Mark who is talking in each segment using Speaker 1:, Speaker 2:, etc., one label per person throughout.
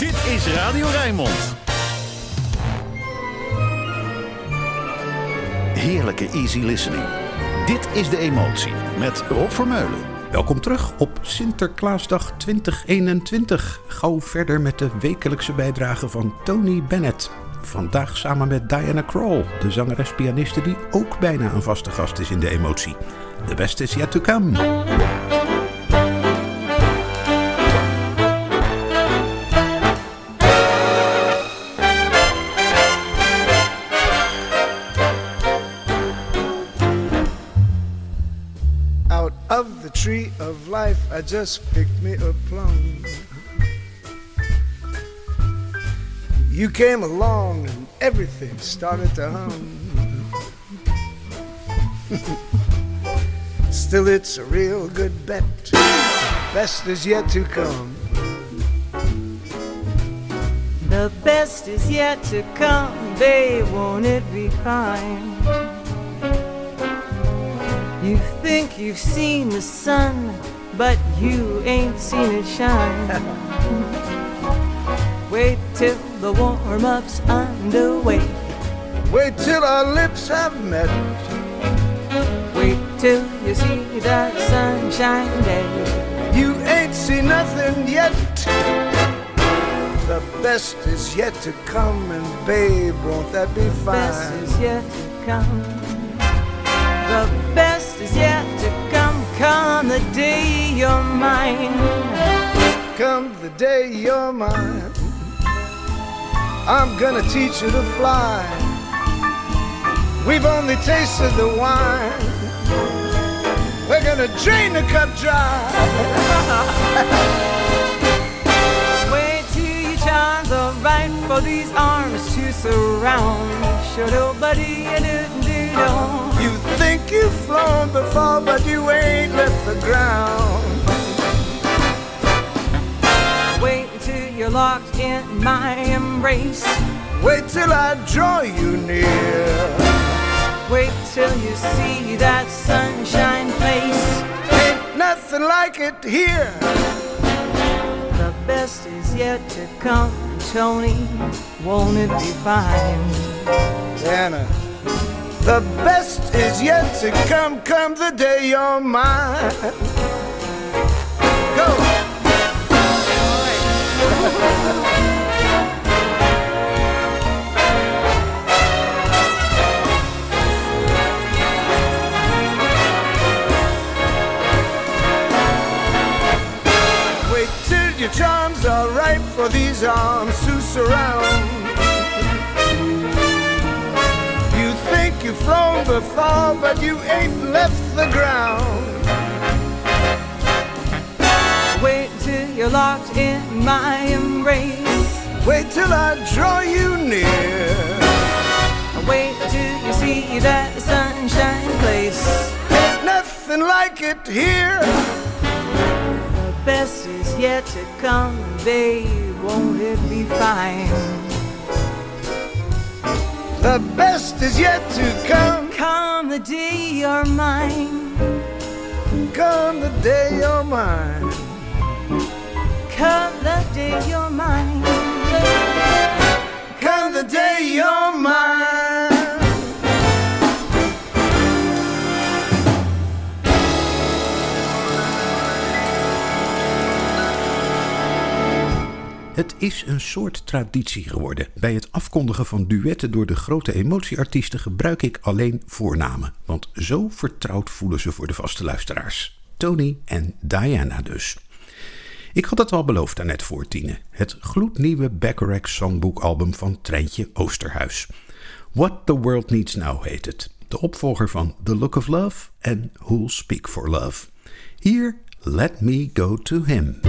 Speaker 1: Dit is Radio Rijnmond. Heerlijke easy listening. Dit is De Emotie met Rob Vermeulen.
Speaker 2: Welkom terug op Sinterklaasdag 2021. Gauw verder met de wekelijkse bijdrage van Tony Bennett. Vandaag samen met Diana Krall, de zangeres-pianiste die ook bijna een vaste gast is in de emotie. The best is yet to come.
Speaker 3: Life, I just picked me a plum. You came along and everything started to hum. Still, it's a real good bet. Best is yet to come.
Speaker 4: The best is yet to come, babe, won't it be fine? You think you've seen the sun, you ain't seen it shine. Wait till the warm-up's underway.
Speaker 3: Wait till our lips have met.
Speaker 4: Wait till you see that sunshine day.
Speaker 3: You ain't seen nothing yet. The best is yet to come, and babe, won't that be fine?
Speaker 4: The Best is yet to come. The best is yet come. The day you're mine.
Speaker 3: Come the day you're mine, I'm gonna teach you to fly. We've only tasted the wine. We're gonna drain the cup dry.
Speaker 4: Wait till your charms are right for these arms to surround. Sure, nobody do do do.
Speaker 3: Think you've flown before, but you ain't left the ground.
Speaker 4: Wait till you're locked in my embrace.
Speaker 3: Wait till I draw you near.
Speaker 4: Wait till you see that sunshine face.
Speaker 3: Ain't nothing like it here.
Speaker 4: The best is yet to come, Tony. Won't it be fine?
Speaker 3: Anna, the best is yet to come. Come the day you're mine. Go. Wait till your charms are ripe for these arms to surround. You've flown before, but you ain't left the ground.
Speaker 4: Wait till you're locked in my embrace.
Speaker 3: Wait till I draw you near.
Speaker 4: Wait till you see that sunshine place.
Speaker 3: Ain't nothing like it here.
Speaker 4: The best is yet to come, babe. Won't it be fine?
Speaker 3: The best is yet to come.
Speaker 4: Come the day you're mine.
Speaker 3: Come the day you're mine.
Speaker 4: Come the day you're mine.
Speaker 3: Come the day you're mine.
Speaker 2: Het is een soort traditie geworden. Bij het afkondigen van duetten door de grote emotieartiesten gebruik ik alleen voornamen. Want zo vertrouwd voelen ze voor de vaste luisteraars. Tony en Diana dus. Ik had het al beloofd daarnet voor tienen. Het gloednieuwe Bacharach songboekalbum van Treintje Oosterhuis. What the World Needs Now heet het. De opvolger van The Look of Love en Who'll Speak for Love. Hier Let Me Go to Him.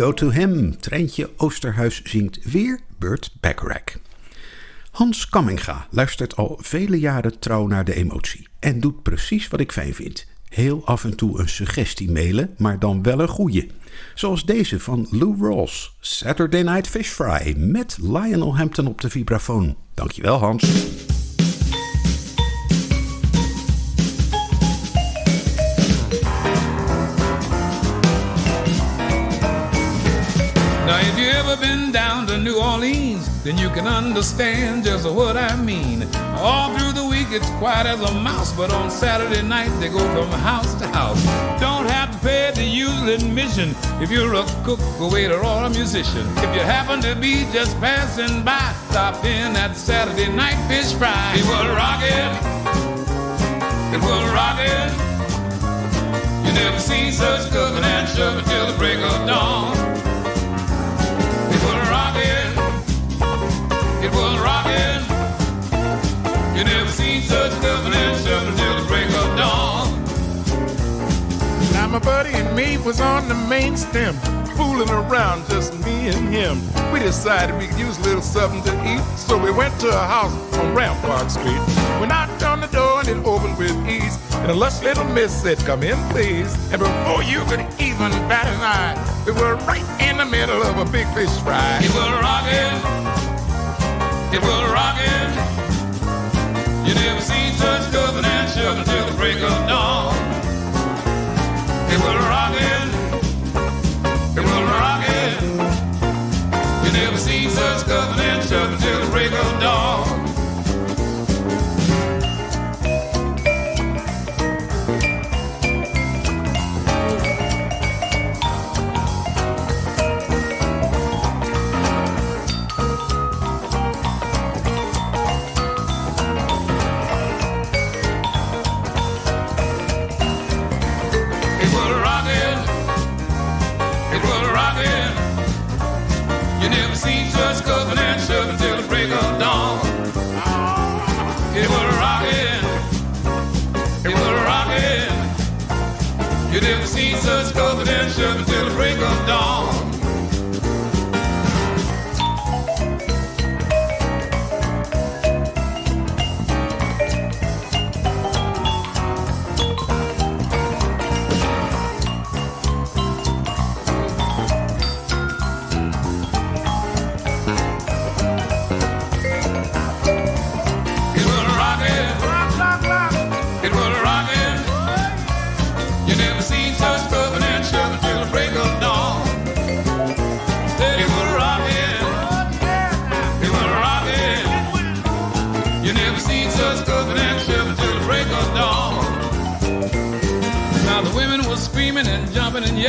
Speaker 5: Go To Him.
Speaker 2: Treintje Oosterhuis zingt weer Burt Bacharach. Hans Kamminga luistert al vele jaren trouw naar de emotie. En doet precies wat ik fijn vind. Heel af en toe een suggestie mailen, maar dan wel een goeie. Zoals deze van Lou Rawls. Saturday Night Fish Fry met Lionel Hampton op de vibrafoon. Dankjewel Hans.
Speaker 6: Then you can understand just what I mean. All through the week, it's quiet as a mouse, but on Saturday night, they go from house to house. Don't have to pay the usual admission if you're a cook, a waiter, or a musician. If you happen to be just passing by, stop in at Saturday night fish fry. It will rock it. It will rock it. You never seen such cooking and shoving till the break of dawn. It will rock it. You never seen such cooking and shoving till the break of dawn.
Speaker 7: Now my buddy and me was on the main stem, fooling around, just me and him. We decided we could use a little something to eat, so we went to a house on Rampart Street. We knocked on the door and it opened with ease. And a lush little miss said, Come in, please. And before you could even bat an eye, we were right in the middle of a big fish fry.
Speaker 6: It was rocking. It was rocking. You never seen such scuffing and shoving till the break of dawn. It was rocking. It was rocking. You never seen such scuffing and shoving You never seen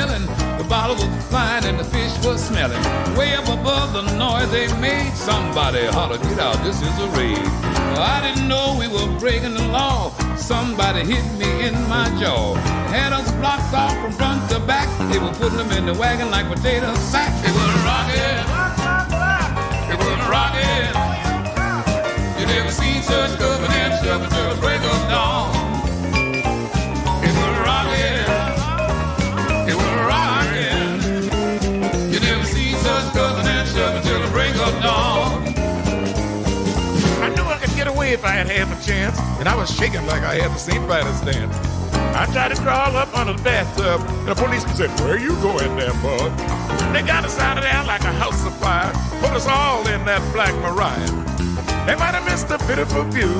Speaker 6: yelling. The bottle was flying and the fish was smelling. Way up above the noise they made, somebody holler, get out, this is a raid. Well, I didn't know we were breaking the law. Somebody hit me in my jaw. Had us blocked off from front to back. They were putting them in the wagon like potato sack. It was rocking. It was rocking. You never seen such shoving till the break of dawn.
Speaker 7: If I had half a chance, and I was shaking like I had the St. Vitus dance. I tried to crawl up under the bathtub, and the policeman said, Where you going there, bud? They got us out of there like a house of fire, put us all in that black Mariah. They might have missed a pitiful view,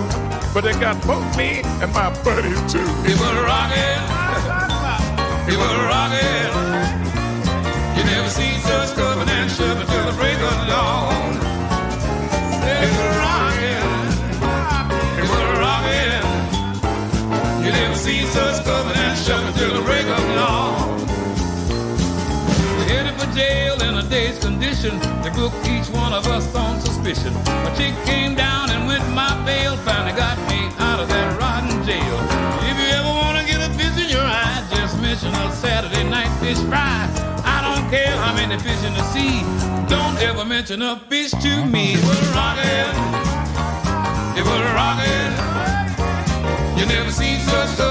Speaker 7: but they got both me and my buddies too.
Speaker 6: It was rocking. It was rocking. You never seen such scuffing and shoving till the break of dawn. Seen such and shoving till the break of dawn. Headed for jail in a day's condition. They booked each one of us on suspicion. My chick came down and went my bail. Finally got me out of that rotten jail. If you ever want to get a fish in your eye, just mention a Saturday night fish fry. I don't care how many fish in the sea. Don't ever mention a fish to me. Was rocking. It was rocking. You never seen such till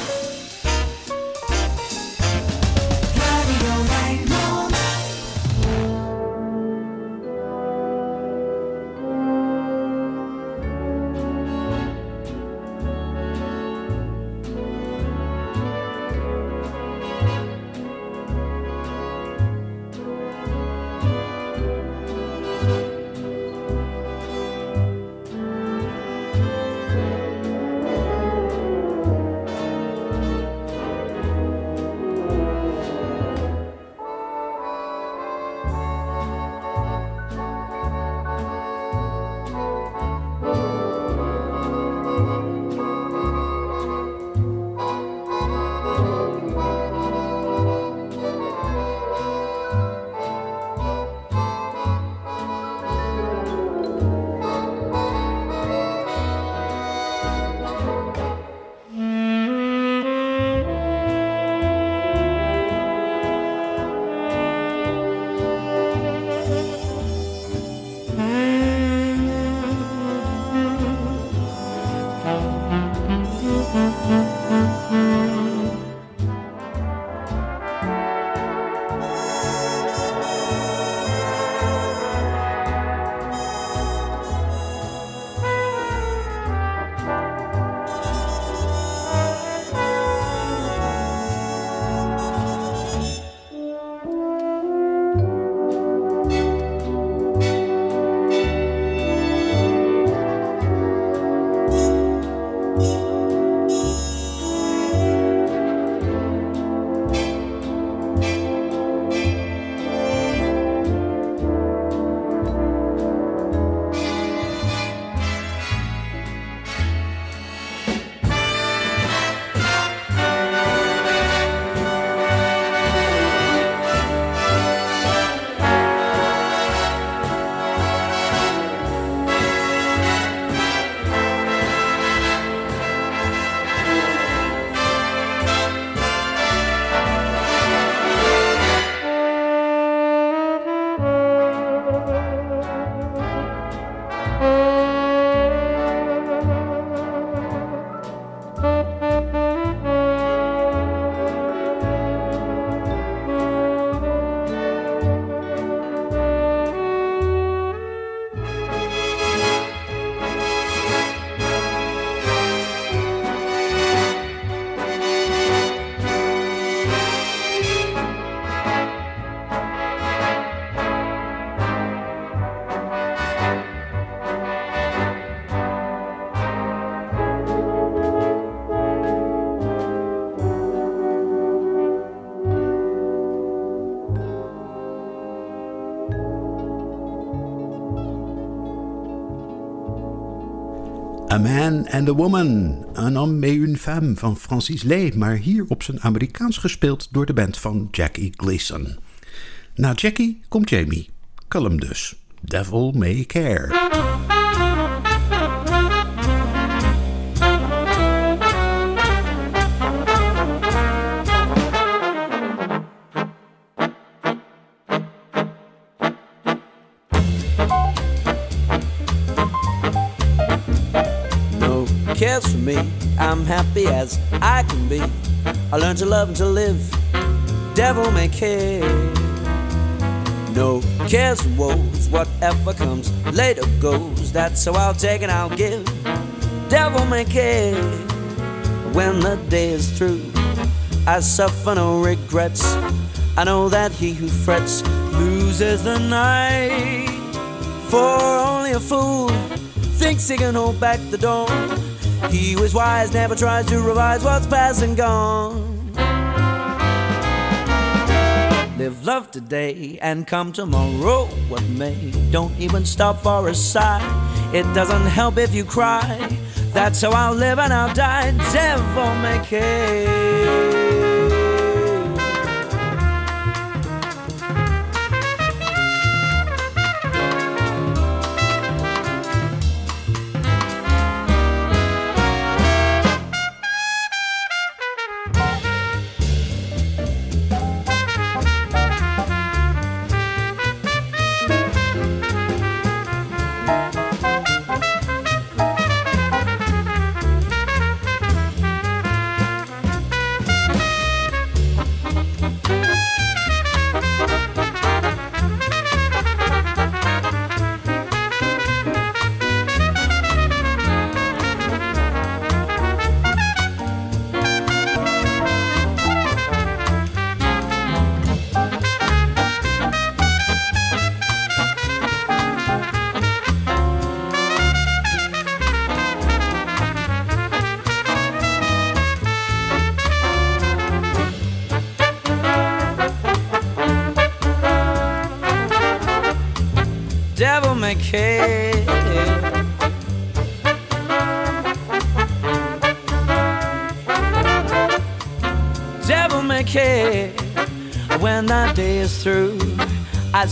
Speaker 2: A Man and a Woman, Un homme et une femme van Francis Lee, maar hier op zijn Amerikaans gespeeld door de band van Jackie Gleason. Na Jackie komt Jamie, Cullum dus. Devil May Care.
Speaker 8: Cares for me. I'm happy as I can be. I learned to love and to live. Devil may care. No cares and woes. Whatever comes later goes. That's how I'll take and I'll give. Devil may care. When the day is through, I suffer no regrets. I know that he who frets loses the night. For only a fool thinks he can hold back the dawn. He is wise never tries to revise what's past and gone. Live love today and come tomorrow what may. Don't even stop for a sigh. It doesn't help if you cry. That's how I'll live and I'll die. Devil may care.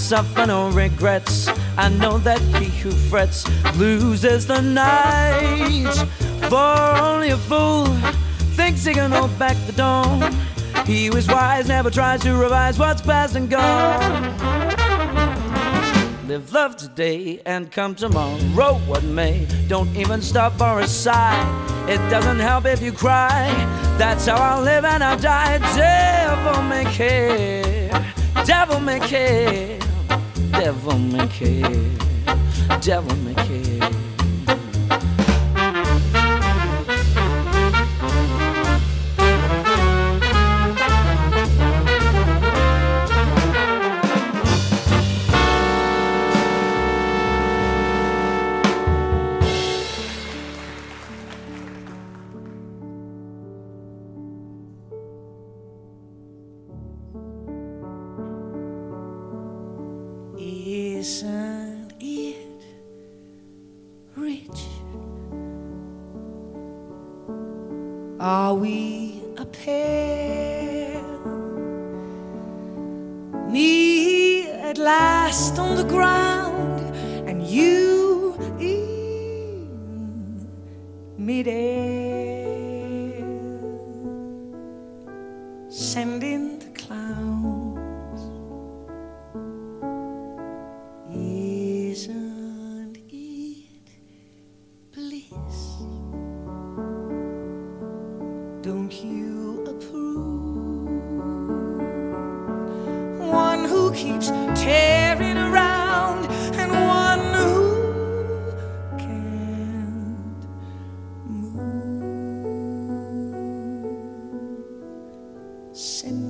Speaker 8: Suffer no regrets. I know that he who frets loses the night. For only a fool thinks he can hold back the dawn. He who is wise never tries to revise what's past and gone. Live love today and come tomorrow what may. Don't even stop for a sigh. It doesn't help if you cry. That's how I'll live and I'll die. Devil may care. Devil may care. Devil may care. Devil may care.
Speaker 5: Sending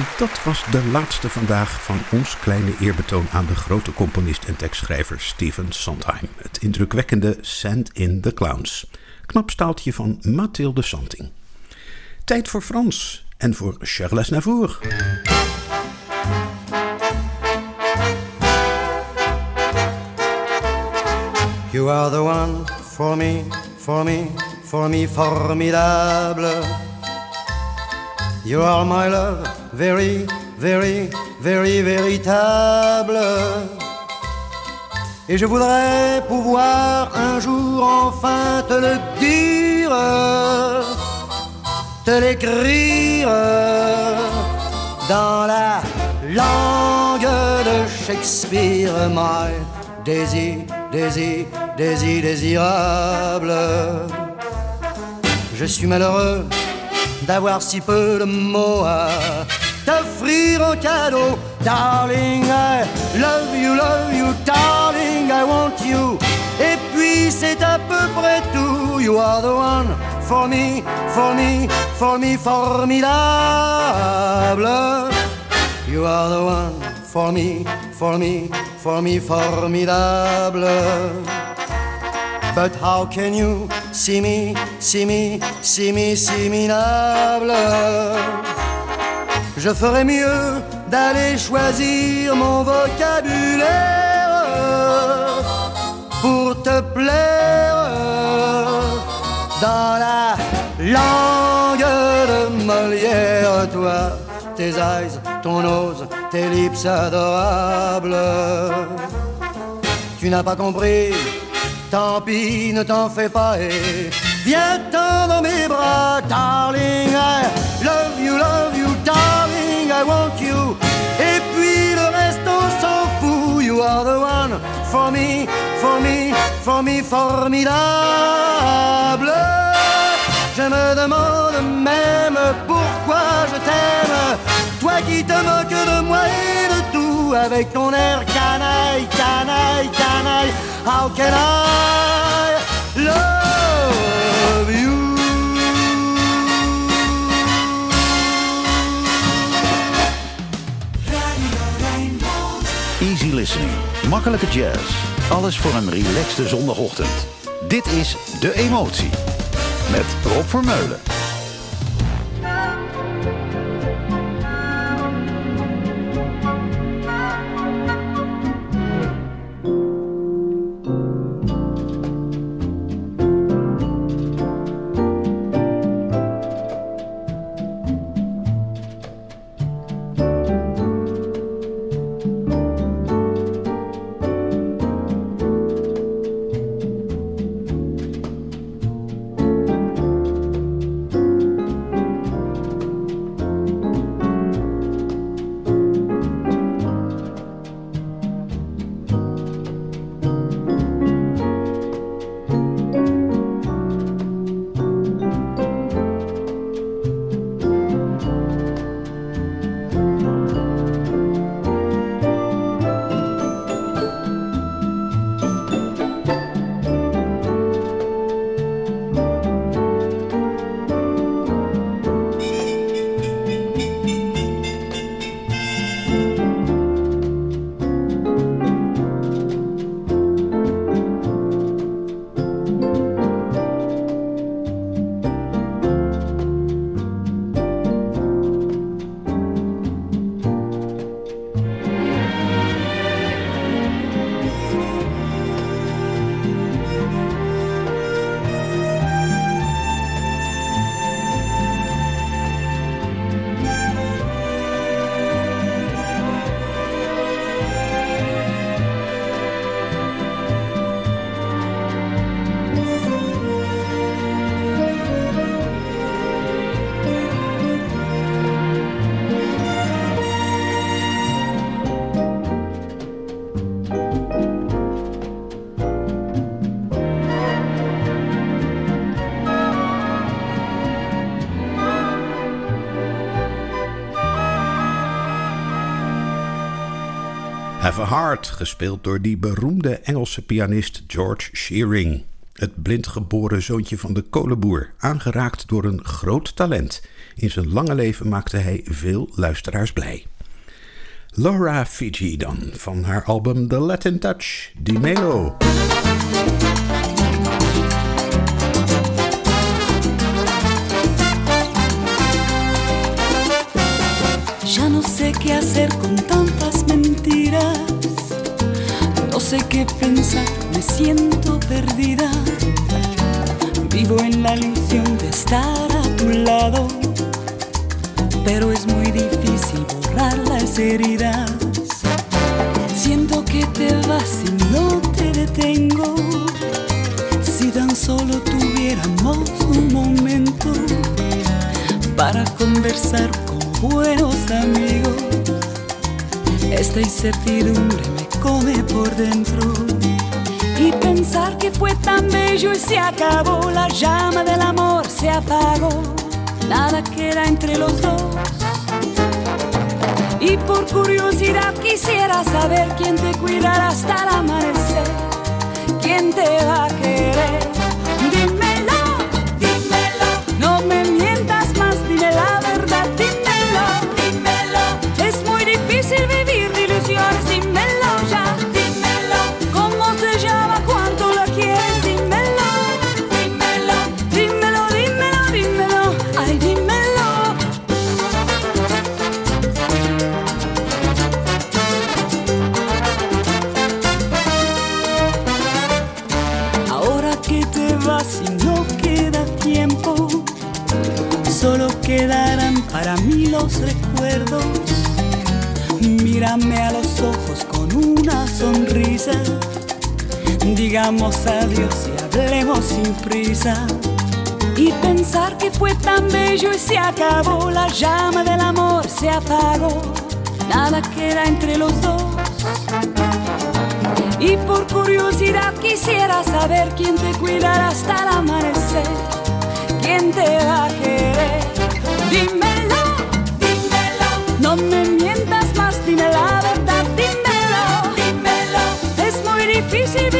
Speaker 2: En dat was de laatste vandaag van ons kleine eerbetoon aan de grote componist en tekstschrijver Stephen Sondheim. Het indrukwekkende Sand in the Clowns. Knap staaltje van Mathilde Santing. Tijd voor Frans en voor Charles Navour.
Speaker 9: You are the one for me, for me, for me, formidable. You are my love, very, very, very véritable. Et je voudrais pouvoir un jour enfin te le dire, te l'écrire dans la langue de Shakespeare, my désir, désir, désir, désirable. Je suis malheureux d'avoir si peu de mots à t'offrir en cadeau. Darling, I love you, love you, darling, I want you. Et puis c'est à peu près tout. You are the one for me, for me, for me, formidable. You are the one for me, for me, for me, formidable. But how can you see me, see me, see me, see me minable Je ferais mieux d'aller choisir mon vocabulaire pour te plaire dans la langue de Molière, toi, tes eyes, ton nose, tes lips adorables. Tu n'as pas compris, tant pis, ne t'en fais pas et viens-t'en dans mes bras, darling. I love you, love you, darling, I want you. Et puis le reste, on s'en fout. You are the one for me, for me, for me, formidable. Je me demande même pourquoi je t'aime. Toi qui te moques de moi et de tout avec ton air canaille, canaille, canaille. How can I love you?
Speaker 1: Easy listening. Makkelijke jazz. Alles voor een relaxte zondagochtend. Dit is De Emotie. Met Rob Vermeulen.
Speaker 2: A Heart, gespeeld door die beroemde Engelse pianist George Shearing. Het blindgeboren zoontje van de kolenboer, aangeraakt door een groot talent. In zijn lange leven maakte hij veel luisteraars blij. Laura Fiji dan, van haar album The Latin Touch, Di Melo.
Speaker 10: Ya no sé qué hacer con. No sé qué pensar, me siento perdida. Vivo en la ilusión de estar a tu lado. Pero es muy difícil borrar las heridas. Siento que te vas y no te detengo. Si tan solo tuviéramos un momento para conversar como buenos amigos. Esta incertidumbre me come por dentro. Y pensar que fue tan bello y se acabó, la llama del amor se apagó, nada queda entre los dos. Y por curiosidad quisiera saber quién te cuidará hasta el amanecer, quién te va a querer. Mírame a los ojos con una sonrisa, digamos adiós y hablemos sin prisa. Y pensar que fue tan bello y se acabó, la llama del amor se apagó, nada queda entre los dos. Y por curiosidad quisiera saber quién te cuidará hasta el amanecer, quién te va a querer. Dímelo, dímelo, no me difícil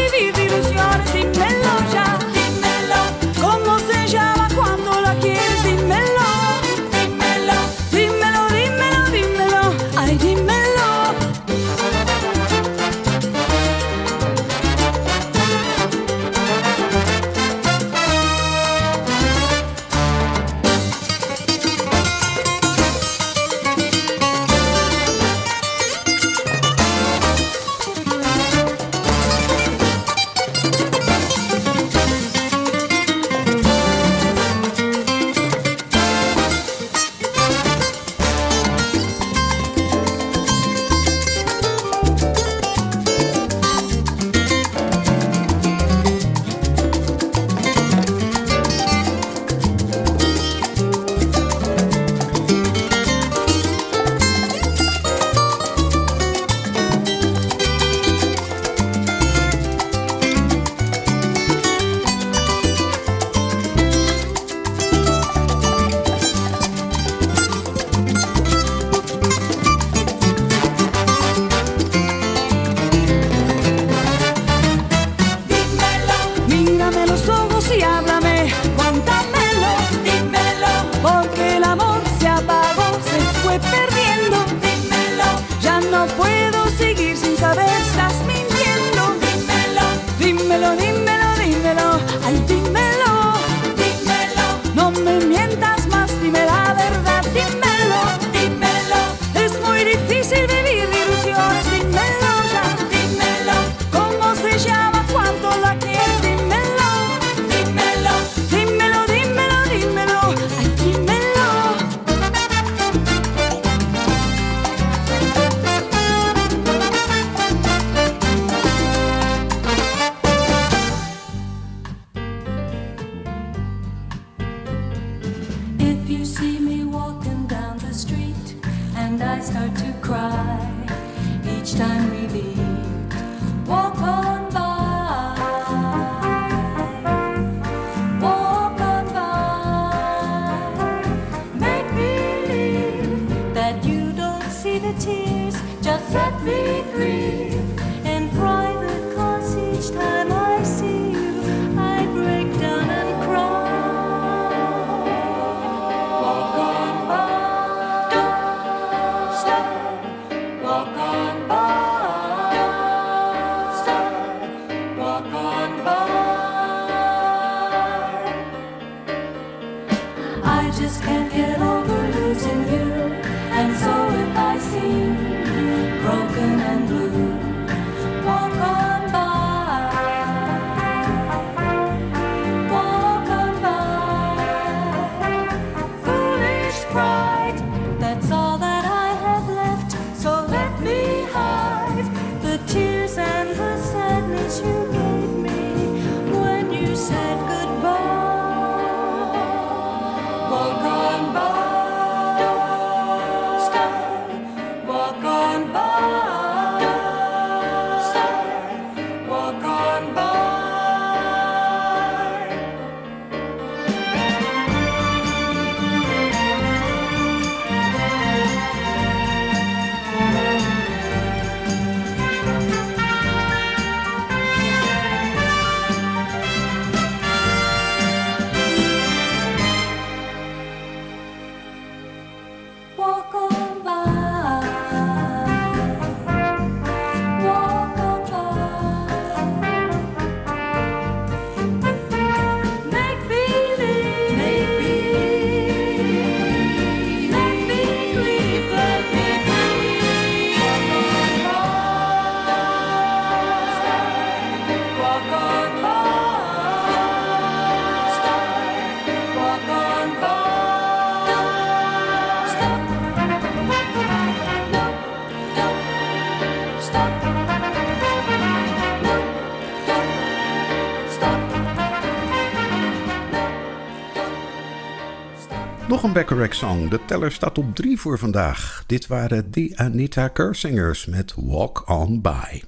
Speaker 2: een song. De teller staat op drie voor vandaag. Dit waren The Anita Kersingers met Walk On By.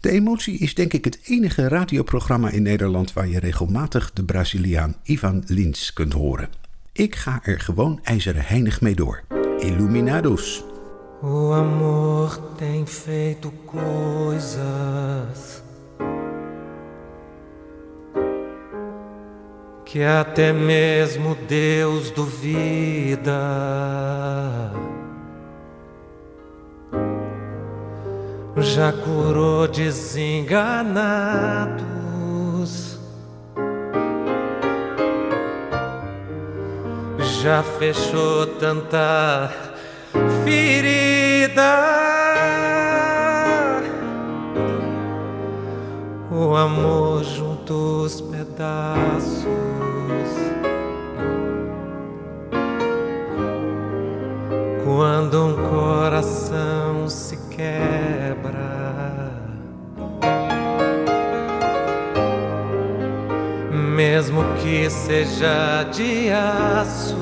Speaker 2: De Emotie is denk ik het enige radioprogramma in Nederland waar je regelmatig de Braziliaan Ivan Lins kunt horen. Ik ga er gewoon ijzeren heinig mee door. Illuminados.
Speaker 11: O amor tem feito coisas que até mesmo Deus duvida. Já curou desenganados, já fechou tanta ferida. O amor junto os pedaços. Quando um coração se quebra, mesmo que seja de aço.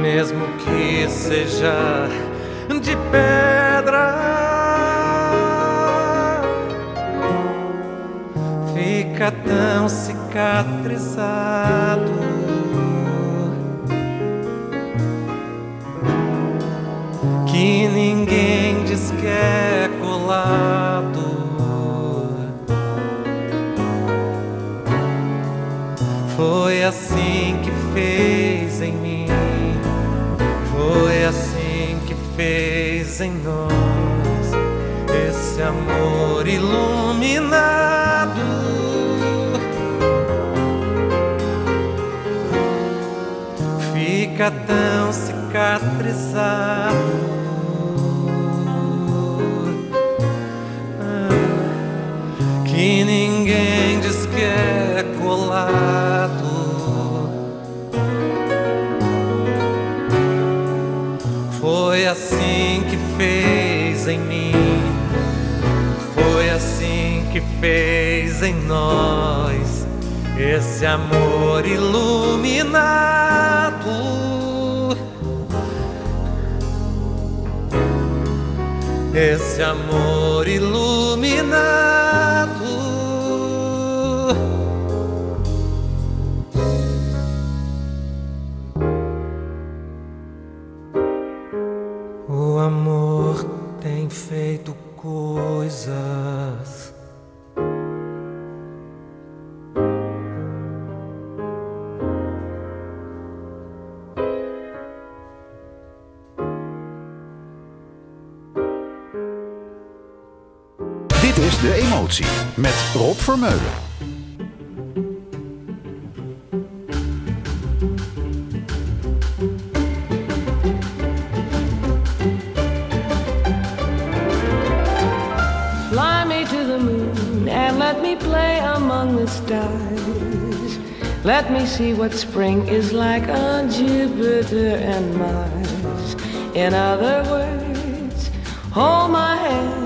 Speaker 11: mesmo que seja de pedra, fica tão cicatrizado. Que ninguém diz que é colado. Foi assim que fez em mim. Foi assim que fez em nós esse amor iluminado. Fica tão cicatrizado. Colado. Foi assim que fez em mim. Foi assim que fez em nós esse amor iluminado. Esse amor iluminado.
Speaker 1: Vermeulen.
Speaker 5: Fly me to the moon and let me play among the stars. Let me see what spring is like on Jupiter and Mars. In other words, hold my hand.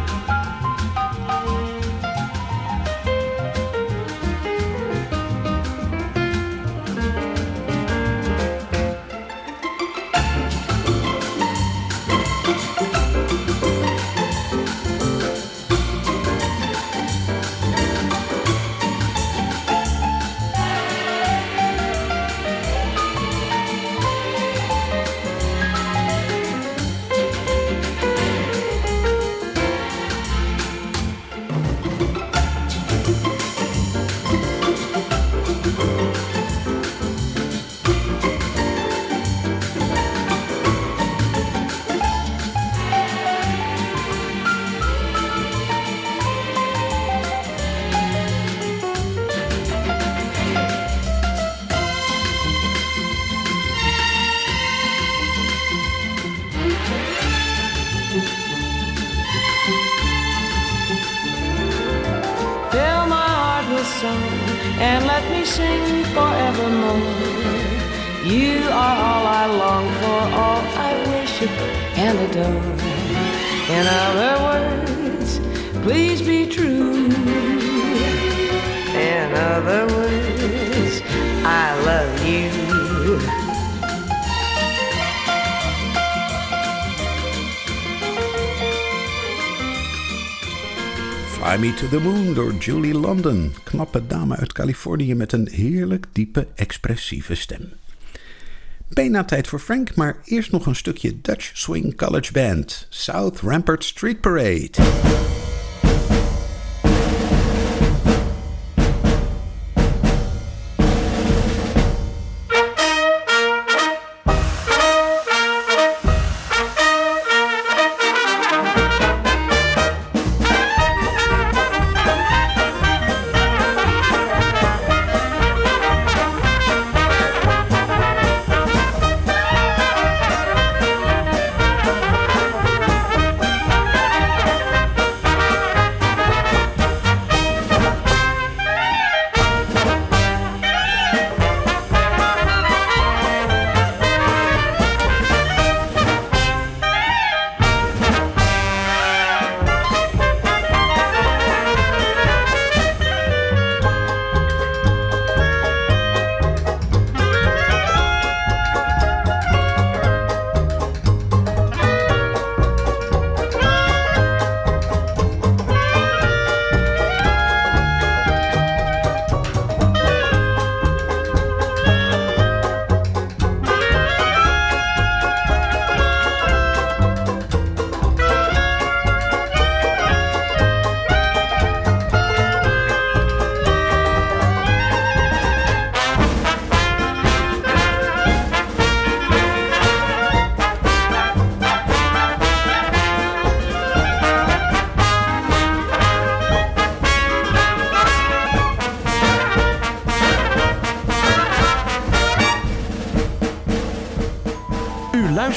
Speaker 2: To the Moon door Julie London. Knappe dame uit Californië met een heerlijk diepe, expressieve stem. Bijna tijd voor Frank, maar eerst nog een stukje Dutch Swing College Band. South Rampart Street Parade.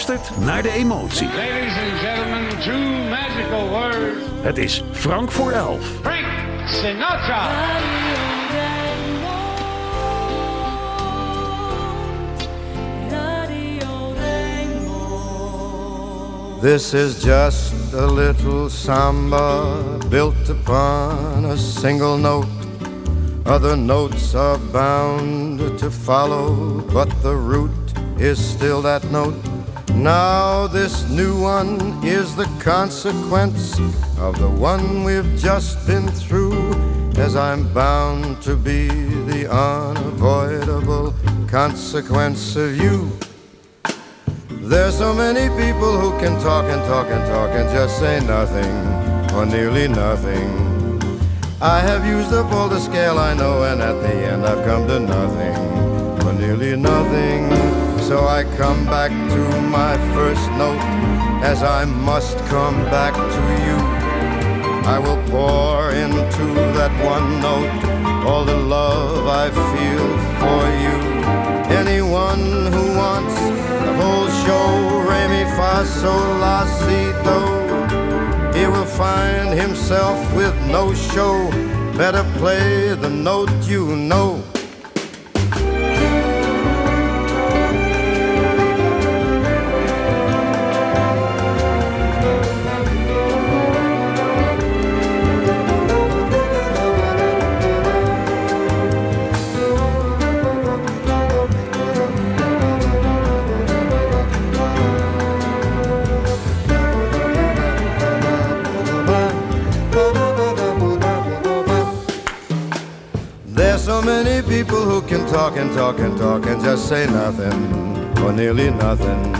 Speaker 1: Luistert naar De Emotie.
Speaker 6: Ladies and gentlemen, two magical words.
Speaker 1: Het is Frank voor elf.
Speaker 6: Frank Sinatra.
Speaker 12: This is just a little samba built upon a single note. Other notes are bound to follow, but the root is still that note. Now, this new one is the consequence of the one we've just been through. as I'm bound to be the unavoidable consequence of you. There's so many people who can talk and talk and talk and just say nothing or nearly nothing. I have used up all the scale I know, and at the end I've come to nothing or nearly nothing. So I come back to my first note as I must come back to you. I will pour into that one note all the love I feel for you. Anyone who wants the whole show, re mi fa sol la si do, he will find himself with no show. Better play the note you know. People who can talk and talk and talk and just say nothing or nearly nothing.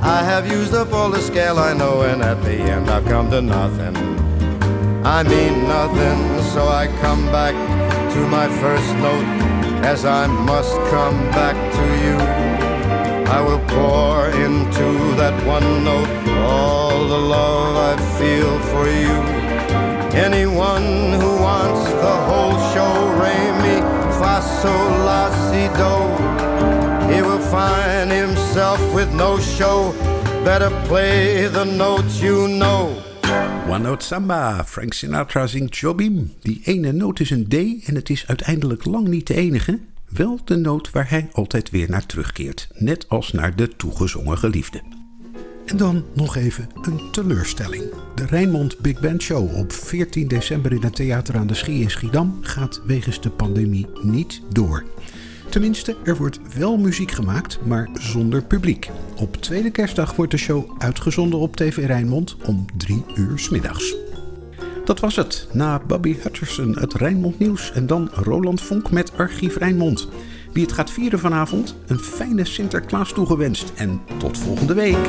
Speaker 12: I have used up all the scale I know, and at the end I've come to nothing. I mean nothing, so I come back to my first note as I must come back to you. I will pour into that one note all the love I feel for you. Anyone who wants the whole show, re si do, he will find himself with no show. Better play the notes you know.
Speaker 2: One Note Samba, Frank Sinatra zingt Jobim. Die ene noot is een D en het is uiteindelijk lang niet de enige. Wel de noot waar hij altijd weer naar terugkeert. Net als naar de toegezongen geliefde. En dan nog even een teleurstelling. De Rijnmond Big Band Show op 14 december in het Theater aan de Schie in Schiedam gaat wegens de pandemie niet door. Tenminste, er wordt wel muziek gemaakt, maar zonder publiek. Op tweede kerstdag wordt de show uitgezonden op TV Rijnmond om 3 uur 's middags. Dat was het. Na Bobby Hutcherson het Rijnmond Nieuws en dan Roland Vonk met Archief Rijnmond. Wie het gaat vieren vanavond, een fijne Sinterklaas toegewenst en tot volgende week.